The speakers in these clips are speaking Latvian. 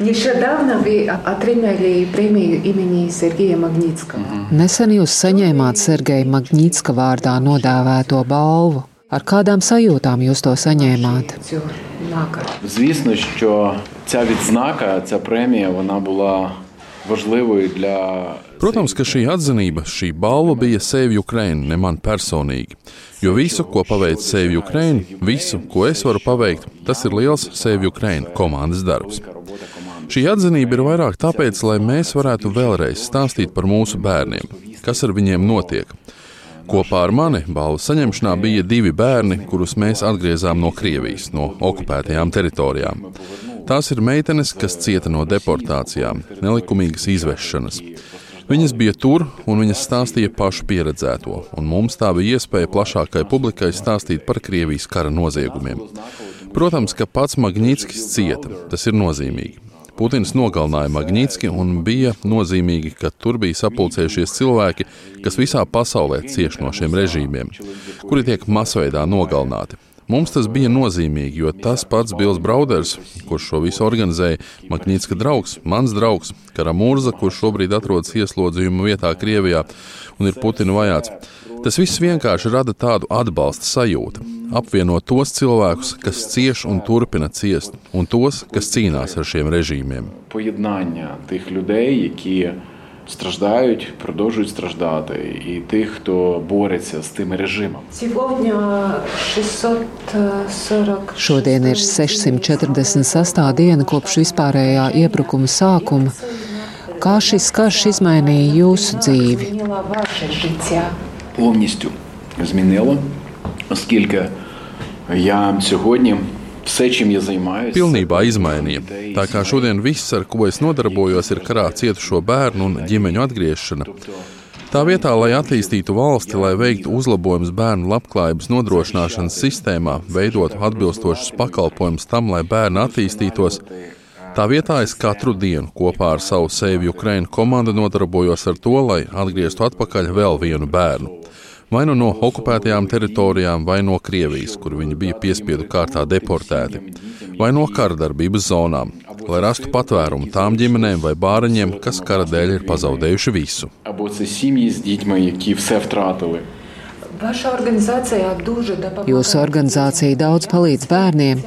Нещодавно вы отримали премию имени Сергея Магнитского. Nesen jūs saņēmāt Sergeja Magnitska vārdā nodēvēto balvu. Ar kādām sajūtām jūs to saņēmāt? Звісно, що ця відзнака, ця премія, вона була важливою для Protams, ka šī atzinība, šī balva bija Save Ukraine, ne man personīgi. Jo visu, ko paveic Save Ukraine, visu, ko es varu paveikt, tas ir liels Save Ukraine komandas darbs. Šī atzinība ir vairāk tāpēc, lai mēs varētu vēlreiz stāstīt par mūsu bērniem, kas ar viņiem notiek. Kopā ar mani balvu saņemšanā bija divi bērni, kurus mēs atgriezām no Krievijas, no okupētajām teritorijām. Tās ir meitenes, kas cieta no deportācijām, nelikumīgas izvešanas. Viņas bija tur, un viņas stāstīja pašu pieredzēto, un mums tā bija iespēja plašākai publikai stāstīt par Krievijas kara noziegumiem. Protams, ka pats Magnitskis cieta, tas ir nozīmīgi. Putins nogalināja Magnitski, un bija nozīmīgi, ka tur bija sapulcējušies cilvēki, kas visā pasaulē cieš no šiem režīmiem, kuri tiek masveidā nogalināti. Mums tas bija nozīmīgi, jo tas pats Bills Brauders, kurš šo visu organizēja, Magnitska draugs, mans draugs, Karamurza, kurš šobrīd atrodas ieslodzījuma vietā Krievijā un ir Putina vajāts. Tas viss vienkārši rada tādu atbalsta sajūtu Apvieno tos cilvēkus, kas cieš un turpina ciest, un tos, kas cīnās ar šiem režīmiem. Поєднання тих людей, які страждають, продовжують страждати, і тих, хто бореться з тими режимами. Сегодня 640. Šodien ir 646. diena kopš vispārējā iebrukuma sākuma. Kā šis karš izmainīja jūsu dzīvi? Изменила ваше життя. Повністю змінило, оскільки я сьогодні все, чим я займаюся, Pilnībā izmainīja. Tā kā šodien viss, ar ko es nodarbojos, ir karā cietušo bērnu un ģimeņu atgriešana. Tā vietā, lai attīstītu valsti, lai veiktu uzlabojumus bērnu labklājības nodrošināšanas sistēmā, veidotu atbilstošus pakalpojumus tam, lai bērni attīstītos, tā vietā es katru dienu kopā ar savu Save Ukraine komandu nodarbojos ar to, lai atgrieztu atpakaļ vēl vienu bērnu. vai nu no okupētajām teritorijām, vai no Krievijas, kur viņi bija piespiedu kārtā deportēti, vai no karadarbības zonām, lai rastu patvērumu tām ģimenēm vai bāriņiem, kas kara dēļ ir pazaudējuši visu. Jūsu organizācija daudz palīdz bērniem.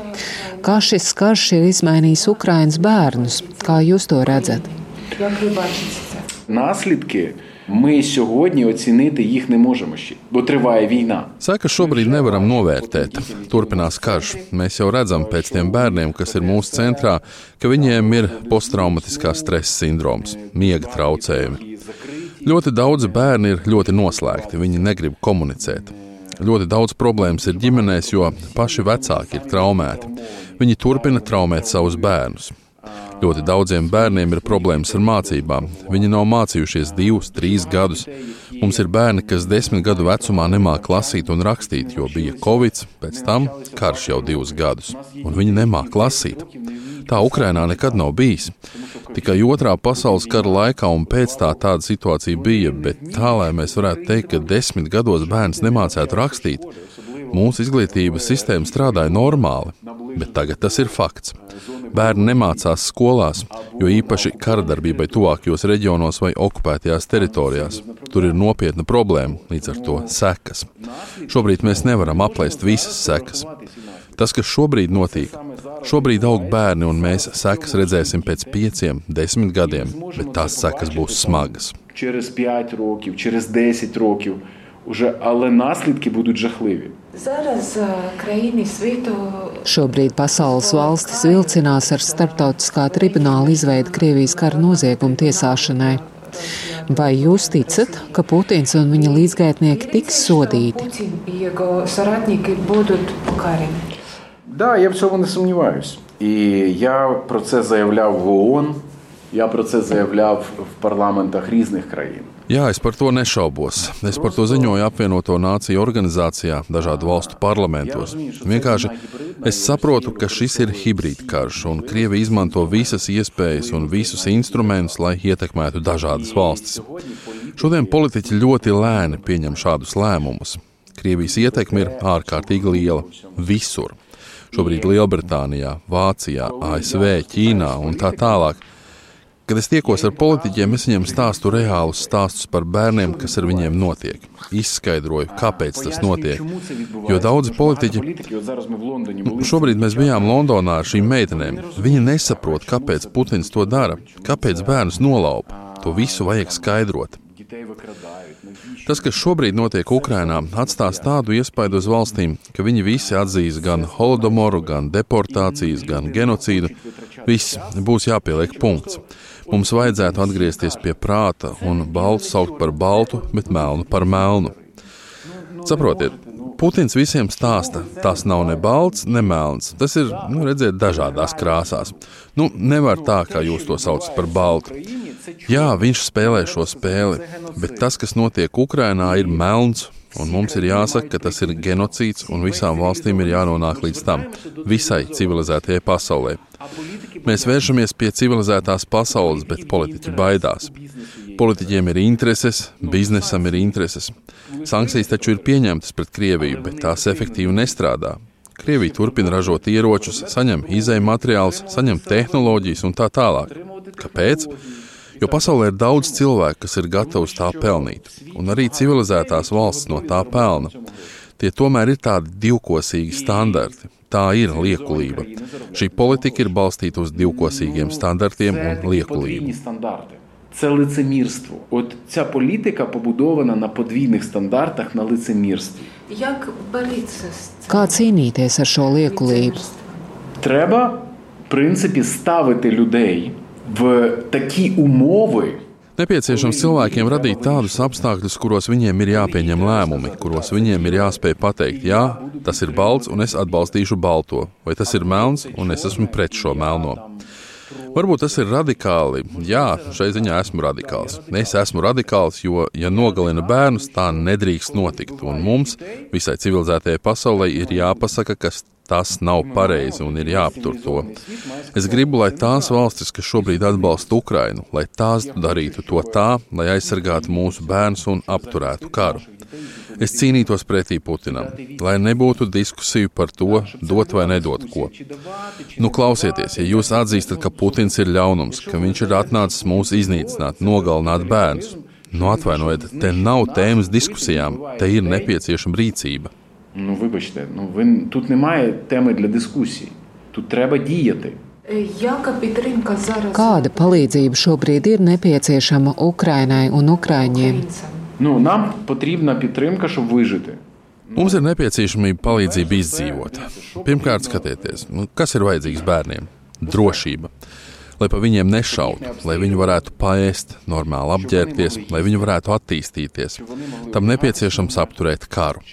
Kā šis karš ir izmainījis Ukraiņas bērnus? Kā jūs to redzat? Nāslidki. ви бачите це? Наслідки ми сьогодні оцінити їх не можемо ще, бо триває війна. Saka, šobrīd nevaram novērtēt. Turpinās karš. Mēs jau redzam pēc tiem bērniem, kas ir mūsu centrā, ka viņiem ir posttraumatiskā stresa sindroms, miega traucējumi. Ļoti daudzi bērni ir ļoti noslēgti, viņi negrib komunicēt. Ļoti daudz problēmas ir ģimenēs, jo paši vecāki ir traumēti. Viņi turpina traumēt savus bērnus. Ļoti daudziem bērniem ir problēmas ar mācībām. Viņi nav mācījušies divus, trīs gadus. Mums ir bērni, kas desmit gadu vecumā nemāca lasīt un rakstīt, jo bija covid, pēc tam karš jau divus gadus, un viņi nemāca lasīt. Tā Ukrainā nekad nav bijis. Tikai otrā pasaules kara laikā un pēc tā tāda situācija bija, bet tā, lai mēs varētu teikt, ka desmit gados bērns nemācētu rakstīt, mūsu izglītības sistēma strādāja normāli, bet tagad tas ir fakts. Bērni nemācās skolās, jo īpaši karadarbībai tuvākajos reģionos vai okupētajās teritorijās. Tur ir nopietna problēma, līdz ar to sekas. Šobrīd mēs nevaram aplēst visas sekas. Tas, kas šobrīd notiek, šobrīd aug bērni, un mēs sekas redzēsim pēc pieciem, desmit gadiem, bet tās sekas būs smagas. Через 5 років, через 10 років, уже, але наслідки будуть жахливі. Зараз е, країни світу Šobrīd pasaules valstis vilcinās ar starptautiskā tribunāla izveidu Krievijas kara noziegumu tiesāšanai. Vai jūs ticat, ka Putins un viņa līdzgaitnieki tiks sodīti? Путін і його соратники будуть покарані. Да, я в цьому не сумніваюсь. І я про це заявляв в ООН, я про це заявляв в парламентах різних країн. Jā, es par to nešaubos. Es par to ziņoju apvienoto nāciju organizācijā, dažādu valstu parlamentos. Vienkārši es saprotu, ka šis ir hibrīd karš, un Krievija izmanto visas iespējas un visus instrumentus, lai ietekmētu dažādas valstis. Šodien politiķi ļoti lēni pieņem šādus lēmumus. Krievijas ietekme ir ārkārtīgi liela visur. Šobrīd Lielbritānijā, Vācijā, ASV, Ķīnā un tā tālāk. Kad es tiekos ar politiķiem, es viņiem stāstu reālus stāstus par bērniem, kas ar viņiem notiek. Izskaidroju, kāpēc tas notiek. Jo daudzi politiķi, šobrīd mēs bijām Londonā ar šīm meitenēm, viņi nesaprot, kāpēc Putins to dara, kāpēc bērnus nolaupa. To visu vajag skaidrot. Tas, kas šobrīd notiek Ukrajinā, atstās tādu iespaidu uz valstīm, ka viņi visi atzīs gan holodomoru, gan deportācijas, gan genocīdu. Viss būs jāpieliek punkts. Mums vajadzētu atgriezties pie prāta un baltu saukt par baltu, bet melnu par melnu. Saprotiet, Putins visiem stāsta, tas nav ne balts, ne melns. Tas ir nu, redzēt dažādās krāsās. Nu, nevar tā, kā jūs to saucat par baltu. Jā, viņš spēlē šo spēli, bet tas, kas notiek Ukrajinā, ir melns. Un mums ir jāsaka, ka tas ir genocīds, un visām valstīm ir jānonāk līdz tam, visai civilizētajai pasaulē. Mēs vēršamies pie civilizētās pasaules, bet politiķi baidās. Politiķiem ir intereses, biznesam ir intereses. Sankcijas taču ir pieņemtas pret Krieviju, bet tās efektīvi nestrādā. Krievija turpina ražot ieročus, saņem izēju materiālus, saņem tehnoloģijas un tā tālāk. Kāpēc? Jo pasaulē ir daudz cilvēku, kas ir gatavi tā pelnīt, un arī civilizētās valsts no tā pelna. Tie tomēr ir tādi divkosīgi standarti. Tā ir liekulība. Šī politika ir balstīta uz divkosīgiem standartiem un liekulību. Це лицемірство. От ця політика побудована на подвійних стандартах, на лицемірстві. Як боротися з цим? Kā cīnīties ar šo liekulību? Треба, в принципі, ставити людей в такі умови. Nepieciešams cilvēkiem radīt tādus apstākļus, kuros viņiem ir jāpieņem lēmumi, kuros viņiem ir jāspēj pateikt, jā, tas ir balts, un es atbalstīšu balto, vai tas ir melns, un es esmu pret šo melno. Varbūt tas ir radikāli. Jā, šai ziņā esmu radikāls. Es esmu radikāls, jo, ja nogalina bērnus, tā nedrīkst notikt. Un mums, visai civilizētajai pasaulē, ir jāpasaka, ka Tas nav pareizi un ir jāaptur to. Es gribu, lai tās valstis, kas šobrīd atbalsta Ukrainu, lai tās darītu to tā, lai aizsargātu mūsu bērnus un apturētu karu. Es cīnītos pretī Putinam, lai nebūtu diskusiju par to, dot vai nedot ko. Nu, klausieties, ja jūs atzīstat, ka Putins ir ļaunums, ka viņš ir atnācis mūs iznīcināt, nogalināt bērnus, nu atvainojiet, te nav tēmas diskusijām, te ir nepieciešama rīcība. Ну, вибачте, ну ви тут немає теми для дискусії. Тут треба діяти. Яка підтримка зараз Kāda palīdzība šobrīd ir nepieciešama Ukrainai un Ukraiņiem? українцям? Ну, нам потрібна підтримка, щоб вижити. Mums ir nepieciešamība palīdzība izdzīvot. Pirmkārt, skatieties, nu, kas ir vajadzīgs bērniem? Drošība. Lai pa viņiem nešautu, lai viņi varētu paēst, normāli apģērbties, lai viņi varētu attīstīties. Tam nepieciešams apturēt karu.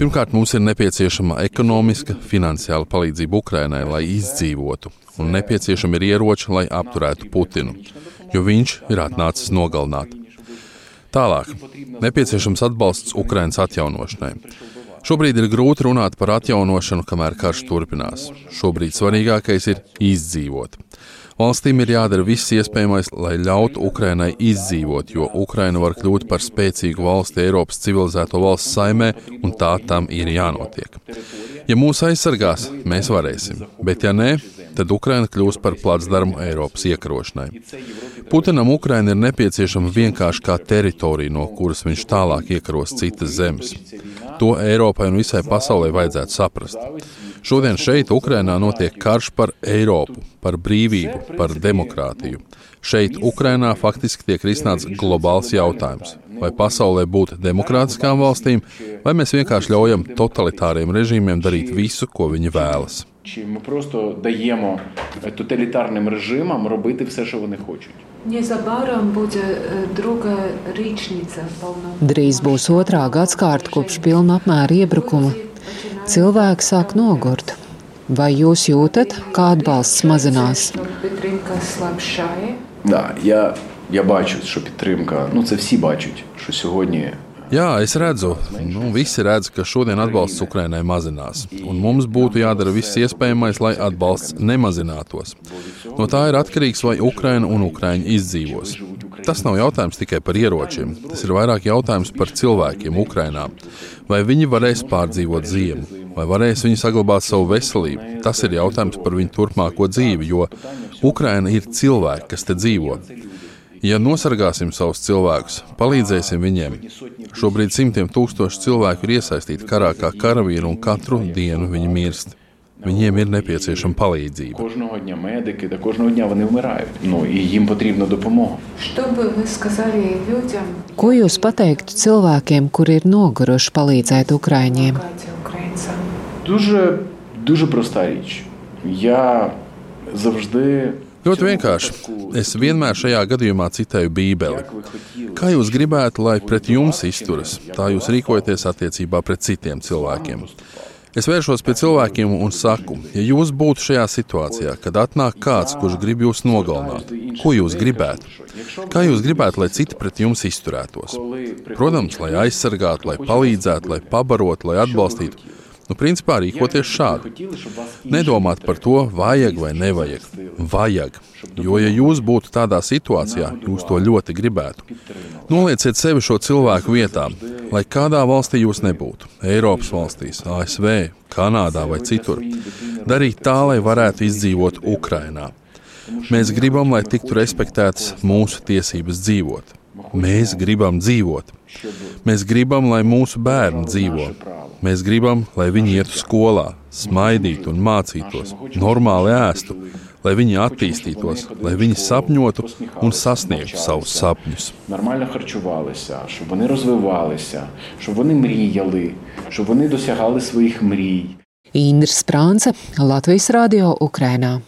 Pirmkārt, mums ir nepieciešama ekonomiska, finansiāla palīdzība Ukrainai, lai izdzīvotu, un nepieciešami ir ieroči, lai apturētu Putinu, jo viņš ir atnācis nogalināt. Tālāk, nepieciešams atbalsts Ukraiņas atjaunošanai. Šobrīd ir grūti runāt par atjaunošanu, kamēr karš turpinās. Šobrīd svarīgākais ir izdzīvot. Valstīm ir jādara viss iespējamais, lai ļautu Ukrainai izdzīvot, jo Ukraina var kļūt par spēcīgu valsti Eiropas civilizēto valsts saimē, un tā tam ir jānotiek. Ja mūs aizsargās, mēs varēsim, bet ja nē, tad Ukraina kļūs par placdarmu Eiropas iekarošanai. Putinam Ukraina ir nepieciešama vienkārši kā teritorija, no kuras viņš tālāk iekaros citas zemes. To Eiropai un visai pasaulē vajadzētu saprast. Šodien šeit, Ukrainā, notiek karš par Eiropu, par brīvību, par demokrātiju. Šeit, Ukrainā, faktiski tiek risināts globāls jautājums. Vai pasaulē būt demokrātiskām valstīm, vai mēs vienkārši ļaujam totalitāriem režīmiem darīt visu, ko viņi vēlas. Чи ми просто даємо тоталітарним режимам робити все, що вони хочуть. Незабаром буде е, друга річниця повного. Drīz būs otrā gadsimta kopš pilna apmēra iebrukuma. cilvēki sāk nogurt. Vai jūs jūtat, kā atbalsts mazinās? Jā, es redzu, nu, visi redz, ka šodien atbalsts Ukrainai mazinās. Un mums būtu jādara viss iespējamais, lai atbalsts nemazinātos. No tā ir atkarīgs, vai Ukraina un Ukraiņi izdzīvos. Tas nav jautājums tikai par ieročiem, tas ir vairāk jautājums par cilvēkiem Ukrajinā. Vai viņi varēs pārdzīvot ziemu? vai varēs viņi saglabāt savu veselību? Tas ir jautājums par viņu turpmāko dzīvi, jo Ukraina ir cilvēki, kas te dzīvo. Ja nosargāsim savus cilvēkus, palīdzēsim viņiem. Šobrīd simtiem tūkstoši cilvēku ir iesaistīti karā kā karavīri, un katru dienu viņi mirst. Viņiem ir nepieciešama palīdzība. Кожного дня медики, та кожного дня вони вмирають. Ну і їм потрібна допомога. Что бы вы сказали людям, Ko jūs pateiktu cilvēkiem, kuri ir noguruši palīdzēt Ukraiņiem? помогать украинцам? Дуже дуже проста річ. Я завжди Ļoti vienkārši. Es vienmēr šajā gadījumā citēju Bībeli. Kā jūs gribētu, lai pret jums izturas, tā jūs rīkojaties attiecībā pret citiem cilvēkiem. Es vēršos pie cilvēkiem un saku, ja jūs būtu šajā situācijā, kad atnāk kāds, kurš grib jūs nogalināt, ko jūs gribētu? Kā jūs gribētu, lai citi pret jums izturētos? Protams, lai aizsargātu, lai palīdzētu, lai pabarotu, lai atbalstītu. Nu, principā rīkoties šādi. Nedomāt par to, vajag vai nevajag. Vajag. Jo, ja jūs būtu tādā situācijā, jūs to ļoti gribētu. Nolieciet sevi šo cilvēku vietā, lai kādā valstī jūs nebūtu - Eiropas valstīs, ASV, Kanādā vai citur. Darīt tā, lai varētu izdzīvot Ukrajinā. Mēs gribam, lai tiktu respektētas mūsu tiesības dzīvot. Mēs gribam dzīvot. Mēs gribam, lai mūsu bērni dzīvo. Mēs gribam, lai viņi ietu skolā, smaidītu un mācītos, normāli ēstu, lai viņi attīstītos, lai viņi sapņotu un sasniegtu savus sapņus. нормально харчувалися, щоб вони розвивалися, щоб вони мріяли, щоб вони досягали своїх мрій. Indra Sprānce, Latvijas radio Ukrainā.